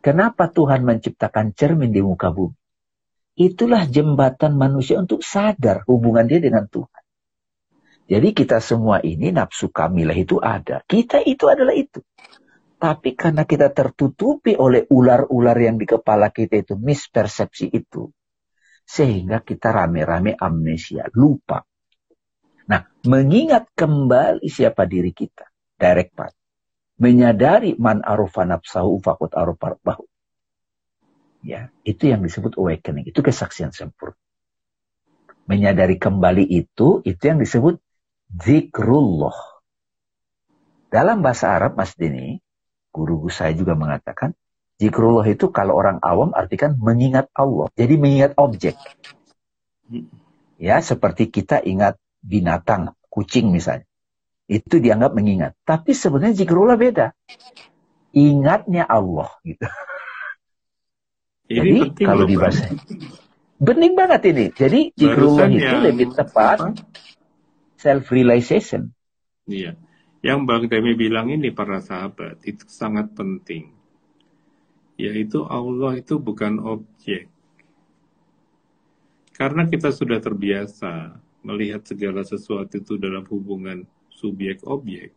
kenapa Tuhan menciptakan cermin di muka bumi? Itulah jembatan manusia untuk sadar hubungan dia dengan Tuhan. Jadi kita semua ini nafsu kamilah itu ada. Kita itu adalah itu. Tapi karena kita tertutupi oleh ular-ular yang di kepala kita itu, mispersepsi itu. Sehingga kita rame-rame amnesia, lupa. Nah, mengingat kembali siapa diri kita, direct part. Menyadari man arufa nafsahu fakut arufa Ya, itu yang disebut awakening, itu kesaksian sempurna. Menyadari kembali itu, itu yang disebut zikrullah. Dalam bahasa Arab, Mas Dini, guru saya juga mengatakan, zikrullah itu kalau orang awam artikan mengingat Allah. Jadi mengingat objek. Ya, seperti kita ingat binatang, kucing misalnya. Itu dianggap mengingat. Tapi sebenarnya zikrullah beda. Ingatnya Allah gitu. Ini Jadi kalau dibahas bening banget ini. Jadi zikrullah itu lebih tepat self realization. Iya. Yang Bang Demi bilang ini para sahabat itu sangat penting. Yaitu Allah itu bukan objek. Karena kita sudah terbiasa melihat segala sesuatu itu dalam hubungan subjek-objek,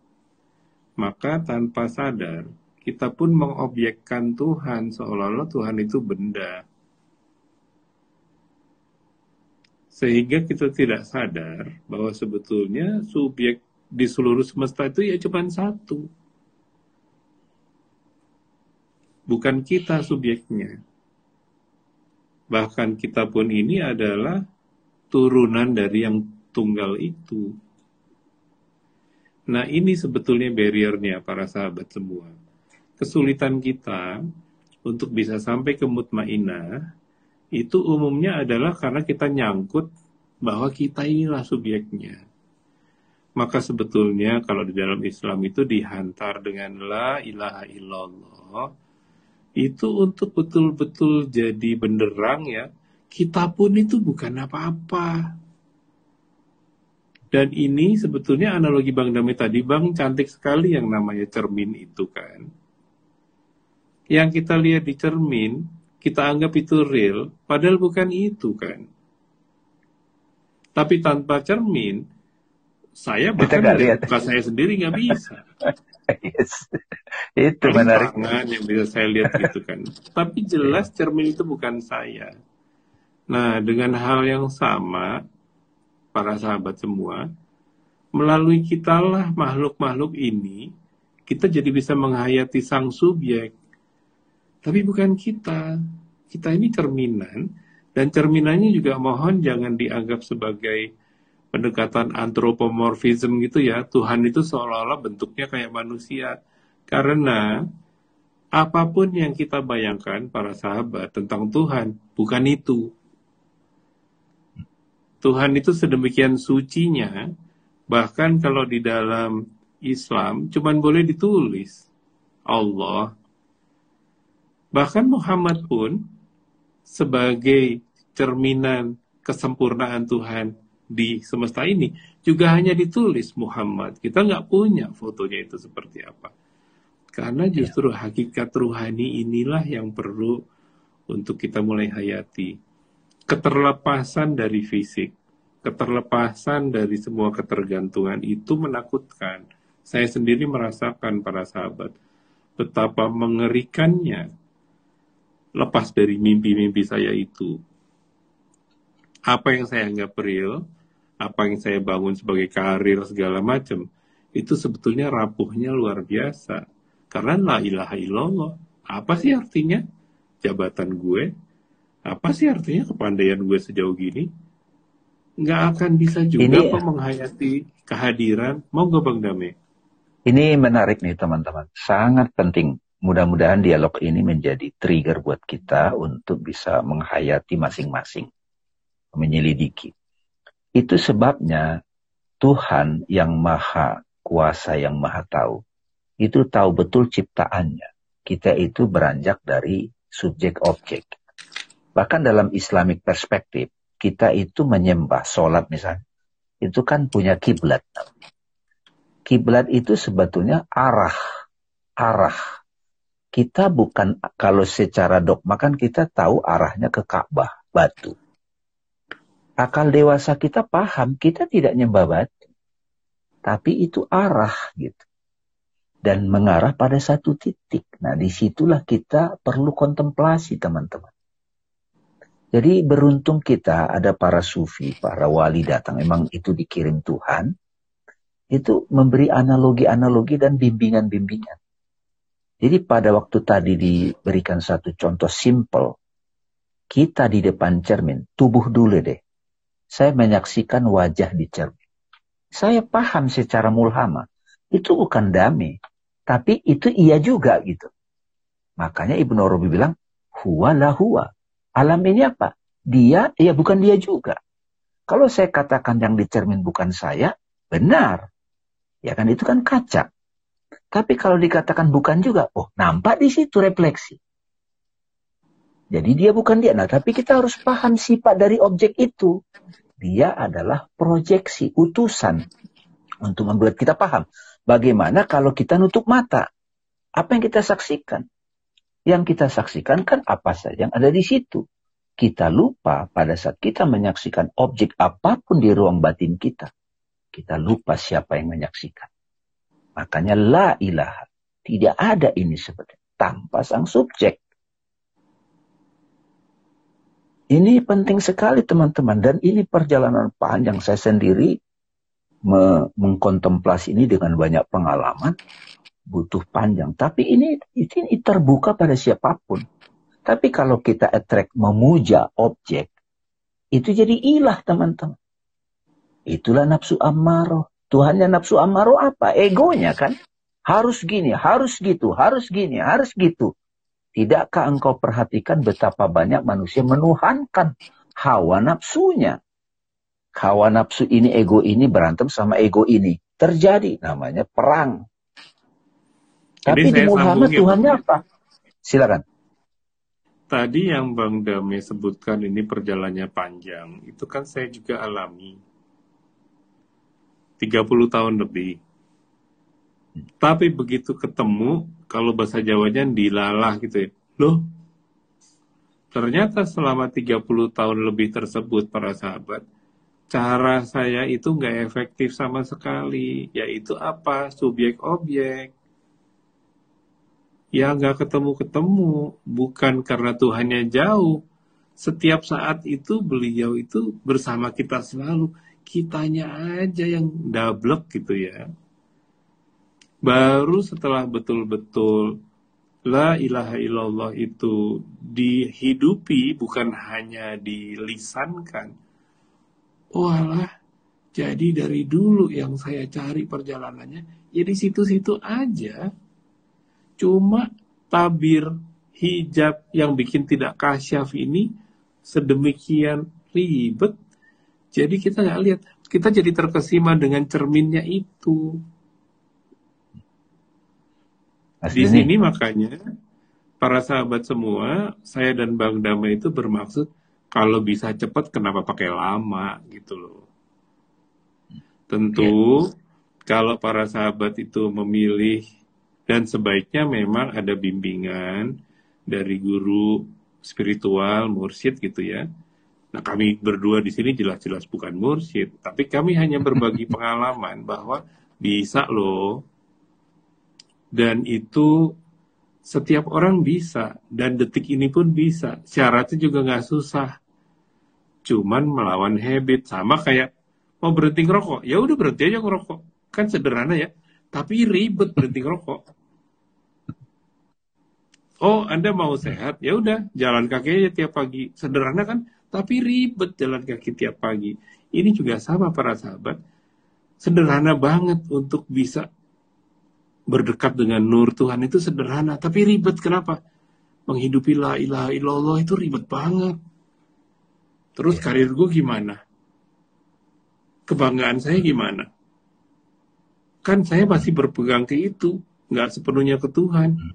maka tanpa sadar kita pun mengobjekkan Tuhan seolah-olah Tuhan itu benda. Sehingga kita tidak sadar bahwa sebetulnya subjek di seluruh semesta itu ya cuma satu. Bukan kita subjeknya. Bahkan kita pun ini adalah turunan dari yang tunggal itu. Nah ini sebetulnya barriernya para sahabat semua kesulitan kita untuk bisa sampai ke mutmainah itu umumnya adalah karena kita nyangkut bahwa kita inilah subjeknya. maka sebetulnya kalau di dalam Islam itu dihantar dengan la ilaha illallah itu untuk betul-betul jadi benderang ya kita pun itu bukan apa-apa dan ini sebetulnya analogi Bang Dami tadi Bang cantik sekali yang namanya cermin itu kan yang kita lihat di cermin kita anggap itu real padahal bukan itu kan tapi tanpa cermin saya bahkan nggak lihat muka saya sendiri nggak bisa. yes. Itu Paling menarik. Yang bisa saya lihat gitu kan. Tapi jelas cermin itu bukan saya. Nah, dengan hal yang sama, para sahabat semua, melalui kitalah makhluk-makhluk ini, kita jadi bisa menghayati sang subjek. Tapi bukan kita. Kita ini cerminan, dan cerminannya juga mohon jangan dianggap sebagai pendekatan antropomorfism gitu ya. Tuhan itu seolah-olah bentuknya kayak manusia. Karena apa pun yang kita bayangkan para sahabat tentang Tuhan, bukan itu. Tuhan itu sedemikian sucinya, bahkan kalau di dalam Islam cuman boleh ditulis Allah. Bahkan Muhammad pun sebagai cerminan kesempurnaan Tuhan di semesta ini juga hanya ditulis Muhammad. Kita nggak punya fotonya itu seperti apa. Karena ya. justru ya. hakikat ruhani inilah yang perlu untuk kita mulai hayati. Keterlepasan dari fisik, keterlepasan dari semua ketergantungan itu menakutkan. Saya sendiri merasakan para sahabat betapa mengerikannya lepas dari mimpi-mimpi saya itu. Apa yang saya anggap real, apa yang saya bangun sebagai karir segala macam itu sebetulnya rapuhnya luar biasa karena la ilaha illallah apa sih artinya jabatan gue apa sih artinya kepandaian gue sejauh gini? Nggak akan bisa juga ini, menghayati kehadiran. Mau gak bang Dame? Ini menarik nih teman-teman. Sangat penting. Mudah-mudahan dialog ini menjadi trigger buat kita untuk bisa menghayati masing-masing menyelidiki. Itu sebabnya Tuhan yang maha kuasa, yang maha tahu, itu tahu betul ciptaannya. Kita itu beranjak dari subjek objek. Bahkan dalam Islamic perspektif, kita itu menyembah sholat misalnya. Itu kan punya kiblat. Kiblat itu sebetulnya arah. Arah. Kita bukan, kalau secara dogma kan kita tahu arahnya ke Ka'bah, batu akal dewasa kita paham, kita tidak nyembah batu. Tapi itu arah gitu. Dan mengarah pada satu titik. Nah di situlah kita perlu kontemplasi teman-teman. Jadi beruntung kita ada para sufi, para wali datang. Memang itu dikirim Tuhan. Itu memberi analogi-analogi dan bimbingan-bimbingan. Jadi pada waktu tadi diberikan satu contoh simple. Kita di depan cermin, tubuh dulu deh saya menyaksikan wajah di cermin. Saya paham secara mulhama. Itu bukan dami. Tapi itu iya juga gitu. Makanya Ibnu Arabi bilang, huwa la huwa. Alam ini apa? Dia, ya bukan dia juga. Kalau saya katakan yang di cermin bukan saya, benar. Ya kan itu kan kaca. Tapi kalau dikatakan bukan juga, oh nampak di situ refleksi. Jadi dia bukan dia. Nah, tapi kita harus paham sifat dari objek itu. Dia adalah proyeksi, utusan. Untuk membuat kita paham. Bagaimana kalau kita nutup mata? Apa yang kita saksikan? Yang kita saksikan kan apa saja yang ada di situ. Kita lupa pada saat kita menyaksikan objek apa pun di ruang batin kita. Kita lupa siapa yang menyaksikan. Makanya la ilaha. Tidak ada ini sebenarnya. Tanpa sang subjek. Ini penting sekali teman-teman dan ini perjalanan panjang saya sendiri me mengkontemplasi ini dengan banyak pengalaman butuh panjang. Tapi ini, ini terbuka pada siapa pun. Tapi kalau kita attract memuja objek, itu jadi ilah teman-teman. Itulah nafsu ammaroh. Tuhannya nafsu ammaroh apa? Egonya kan. Harus gini, harus gitu, harus gini, harus gitu. Tidakkah engkau perhatikan betapa banyak manusia menuhankan hawa nafsunya? hawa nafsu ini, ego ini berantem sama ego ini. Terjadi namanya perang. Tapi di Muhammad Tuhannya apa? Silakan. Tadi yang Bang Dame sebutkan ini perjalanannya panjang, itu kan saya juga alami. 30 tahun lebih. Tapi begitu ketemu, kalau bahasa Jawanya dilalah gitu ya. Loh, ternyata selama 30 tahun lebih tersebut para sahabat, cara saya itu nggak efektif sama sekali. Yaitu apa? Subjek objek ya nggak ketemu-ketemu, bukan karena Tuhannya jauh. Setiap saat itu beliau itu bersama kita selalu, kitanya aja yang double gitu ya. Baru setelah betul-betul La ilaha illallah itu dihidupi bukan hanya dilisankan. Walah, jadi dari dulu yang saya cari perjalanannya, ya di situ-situ aja. Cuma tabir hijab yang bikin tidak kasyaf ini sedemikian ribet. Jadi kita nggak lihat, kita jadi terkesima dengan cerminnya itu. Di sini makanya para sahabat semua, saya dan Bang Dama itu bermaksud kalau bisa cepat kenapa pakai lama gitu loh. Tentu ya. kalau para sahabat itu memilih dan sebaiknya memang ada bimbingan dari guru spiritual, mursyid gitu ya. Nah kami berdua di sini jelas-jelas bukan mursyid, tapi kami hanya berbagi pengalaman bahwa bisa loh. Dan itu setiap orang bisa, dan detik ini pun bisa. Syaratnya juga nggak susah. Cuman melawan habit, sama kayak mau berhenti ngerokok, ya udah berhenti aja ngerokok. Kan sederhana ya, tapi ribet berhenti ngerokok. Oh, Anda mau sehat? Ya udah, jalan kaki aja tiap pagi. Sederhana kan? Tapi ribet jalan kaki tiap pagi. Ini juga sama para sahabat. Sederhana banget untuk bisa berdekat dengan nur Tuhan itu sederhana, tapi ribet kenapa? Menghidupi la ilaha illallah itu ribet banget. Terus ya. karir gue gimana? Kebanggaan saya gimana? Kan saya masih berpegang ke itu, nggak sepenuhnya ke Tuhan. Hmm.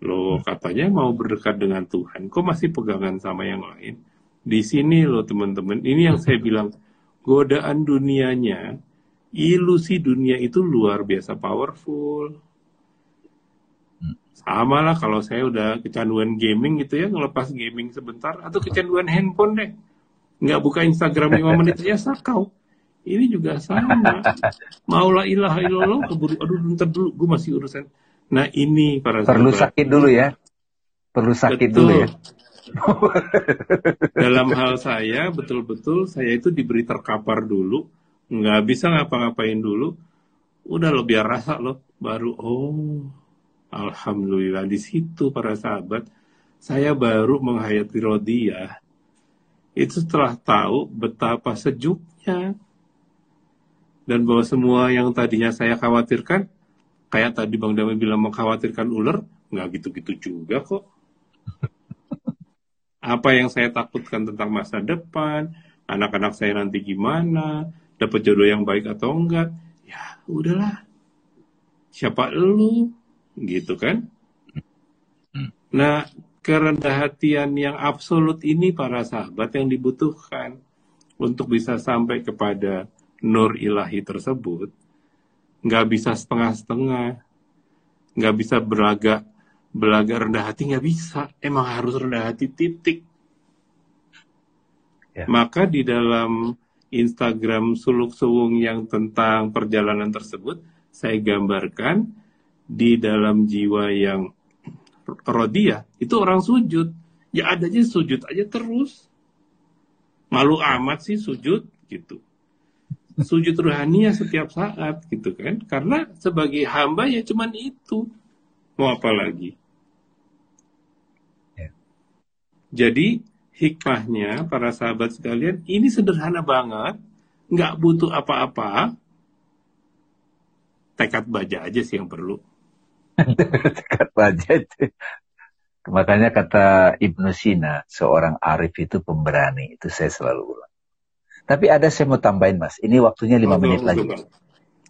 Lo katanya mau berdekat dengan Tuhan, kok masih pegangan sama yang lain? Di sini lo teman-teman, ini yang saya bilang, godaan dunianya, ilusi dunia itu luar biasa powerful. Sama lah kalau saya udah kecanduan gaming gitu ya, ngelepas gaming sebentar, atau kecanduan handphone deh. Nggak buka Instagram 5 menit aja sakau. Ini juga sama. Maulah ilaha illallah, keburu, aduh ntar dulu, gue masih urusan Nah ini para Perlu sahabat. sakit dulu ya. Perlu sakit betul. dulu ya. Dalam hal saya, betul-betul saya itu diberi terkapar dulu. Nggak bisa ngapa-ngapain dulu. Udah lo biar rasa lo. Baru, oh Alhamdulillah di situ para sahabat. Saya baru menghayati rodiah. Itu setelah tahu betapa sejuknya. Dan bahwa semua yang tadinya saya khawatirkan kayak tadi Bang Damai bilang mengkhawatirkan ular, nggak gitu-gitu juga kok. Apa yang saya takutkan tentang masa depan, anak-anak saya nanti gimana, dapat jodoh yang baik atau enggak, ya udahlah. Siapa lu? Gitu kan? Nah, kerendah hatian yang absolut ini para sahabat yang dibutuhkan untuk bisa sampai kepada nur ilahi tersebut nggak bisa setengah-setengah, nggak bisa belaga belaga rendah hati nggak bisa, emang harus rendah hati titik. Ya. Maka di dalam Instagram suluk suwung yang tentang perjalanan tersebut, saya gambarkan di dalam jiwa yang rodia itu orang sujud, ya adanya sujud aja terus. Malu amat sih sujud gitu sujud rohania setiap saat gitu kan? Karena sebagai hamba ya cuman itu. Mau apa lagi? Ya. jadi hikmahnya para sahabat sekalian ini sederhana banget. Nggak butuh apa-apa. Tekad baja aja sih yang perlu. Tekad baja itu. Makanya kata Ibnu Sina seorang arif itu pemberani. Itu saya selalu ulang Tapi ada saya mau tambahin mas, ini waktunya lima oh, menit lagi.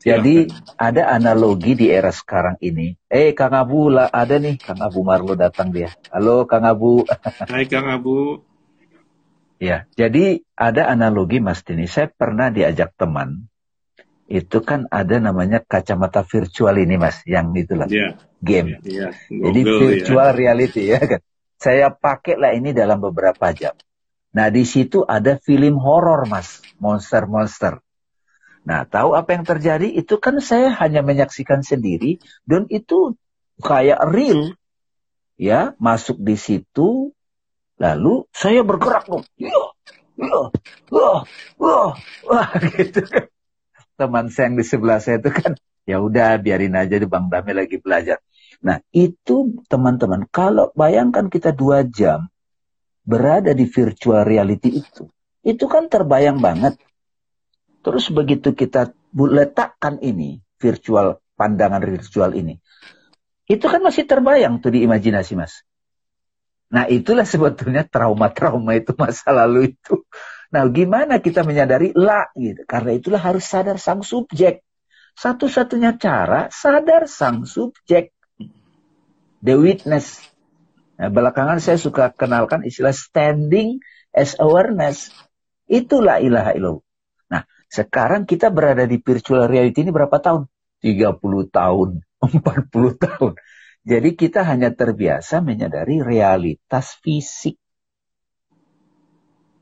Jadi ada analogi di era sekarang ini. Eh Kang Abu lah ada nih, Kang Abu Marlo datang dia. Halo Kang Abu. Hai Kang Abu. Ya, jadi ada analogi Mas Dini. Saya pernah diajak teman, itu kan ada namanya kacamata virtual ini Mas, yang itulah yeah. game. Yeah, yeah. jadi virtual yeah. reality ya kan. Saya pakai lah ini dalam beberapa jam. Nah di situ ada film horor Mas, monster-monster. Nah tahu apa yang terjadi? Itu kan saya hanya menyaksikan sendiri dan itu kayak real. Ya, masuk di situ, Lalu saya bergerak dong. Ya, ya, wah, wah, wah, gitu kan. Teman saya yang di sebelah saya itu kan, ya udah biarin aja di Bang Dami lagi belajar. Nah itu teman-teman, kalau bayangkan kita dua jam berada di virtual reality itu, itu kan terbayang banget. Terus begitu kita letakkan ini, virtual, pandangan virtual ini, itu kan masih terbayang tuh di imajinasi mas. Nah itulah sebetulnya trauma-trauma itu masa lalu itu. Nah gimana kita menyadari lah gitu. Karena itulah harus sadar sang subjek. Satu-satunya cara sadar sang subjek. The witness. Nah, belakangan saya suka kenalkan istilah standing as awareness. Itulah ilaha illallah. Nah, sekarang kita berada di virtual reality ini berapa tahun? 30 tahun, 40 tahun. Jadi kita hanya terbiasa menyadari realitas fisik.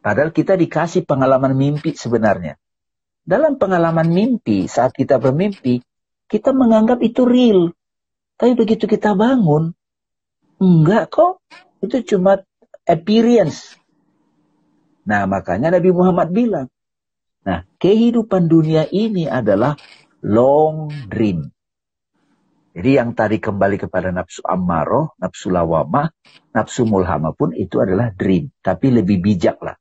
Padahal kita dikasih pengalaman mimpi sebenarnya. Dalam pengalaman mimpi, saat kita bermimpi, kita menganggap itu real. Tapi begitu kita bangun, enggak kok. Itu cuma appearance. Nah, makanya Nabi Muhammad bilang, nah, kehidupan dunia ini adalah long dream. Jadi yang tadi kembali kepada nafsu ammaroh, nafsu lawamah, nafsu mulhama pun itu adalah dream. Tapi lebih bijak lah.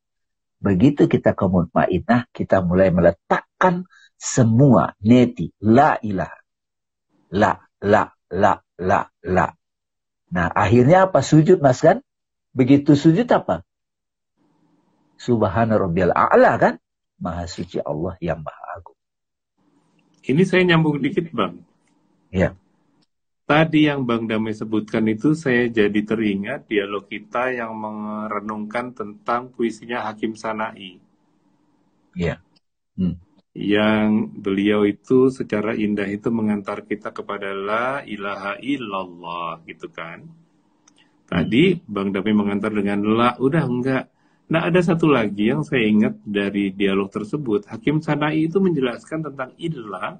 Begitu kita ke mutmainah, kita mulai meletakkan semua neti. La ilaha. La, la, la, la, la. Nah akhirnya apa? Sujud mas kan? Begitu sujud apa? Subhana rabbiyal a'la kan? Maha suci Allah yang maha agung. Ini saya nyambung dikit bang. Ya Tadi yang Bang Damai sebutkan itu saya jadi teringat dialog kita yang merenungkan tentang puisinya Hakim Sanai. Iya. Hmm. Yang beliau itu secara indah itu mengantar kita kepada la ilaha illallah gitu kan. Tadi. Bang Damai mengantar dengan la, udah enggak. Nah ada satu lagi yang saya ingat dari dialog tersebut. Hakim Sanai itu menjelaskan tentang ilah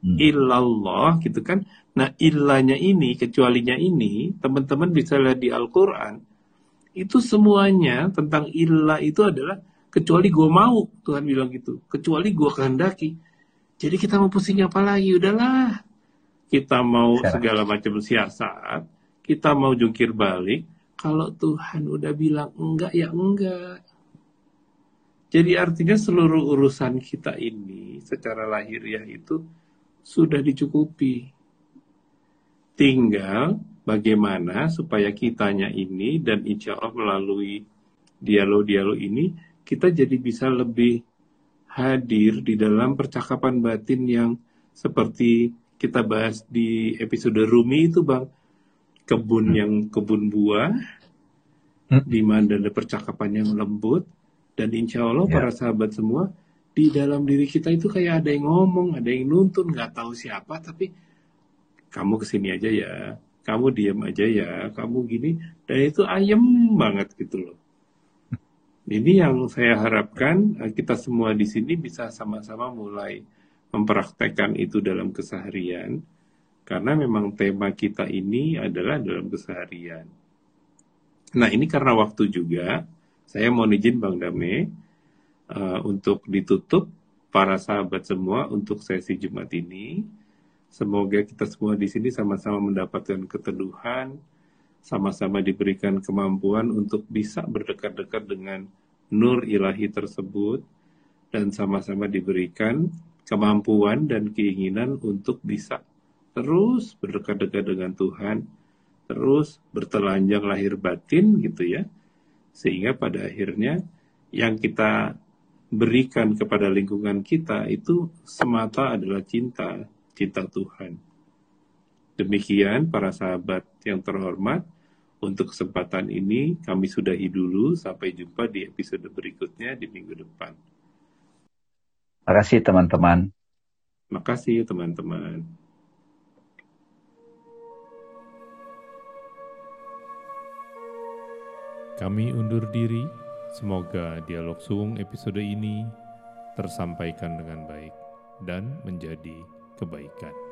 hmm. illallah gitu kan. Nah ilahnya ini, kecualinya ini, teman-teman bisa lihat di Al-Quran, itu semuanya tentang ilah itu adalah kecuali gue mau, Tuhan bilang gitu. Kecuali gue kehendaki. Jadi kita mau pusing apa lagi? Udahlah. Kita mau segala macam siasat, kita mau jungkir balik. Kalau Tuhan udah bilang enggak, ya enggak. Jadi artinya seluruh urusan kita ini secara lahiriah itu sudah dicukupi. Tinggal bagaimana supaya kitanya ini dan insya Allah melalui dialog-dialog ini kita jadi bisa lebih hadir di dalam percakapan batin yang seperti kita bahas di episode Rumi itu bang kebun hmm. yang kebun buah hmm. di mana ada percakapan yang lembut dan insya Allah ya. para sahabat semua di dalam diri kita itu kayak ada yang ngomong, ada yang nuntun, nggak tahu siapa, tapi kamu ke sini aja ya, kamu diam aja ya, kamu gini, dan itu ayem banget gitu loh. Ini yang saya harapkan eh, kita semua di sini bisa sama-sama mulai mempraktekkan itu dalam keseharian, karena memang tema kita ini adalah dalam keseharian. Nah ini karena waktu juga, saya mau izin Bang Dame, uh, untuk ditutup para sahabat semua untuk sesi Jumat ini. Semoga kita semua di sini sama-sama mendapatkan keteduhan, sama-sama diberikan kemampuan untuk bisa berdekat-dekat dengan nur ilahi tersebut, dan sama-sama diberikan kemampuan dan keinginan untuk bisa terus berdekat-dekat dengan Tuhan, terus bertelanjang lahir batin gitu ya, sehingga pada akhirnya yang kita berikan kepada lingkungan kita itu semata adalah cinta, cinta Tuhan. Demikian para sahabat yang terhormat, untuk kesempatan ini kami sudahi dulu. Sampai jumpa di episode berikutnya di minggu depan. Terima kasih teman-teman. Terima kasih teman-teman. Kami undur diri. Semoga dialog suung episode ini tersampaikan dengan baik dan menjadi kebaikan.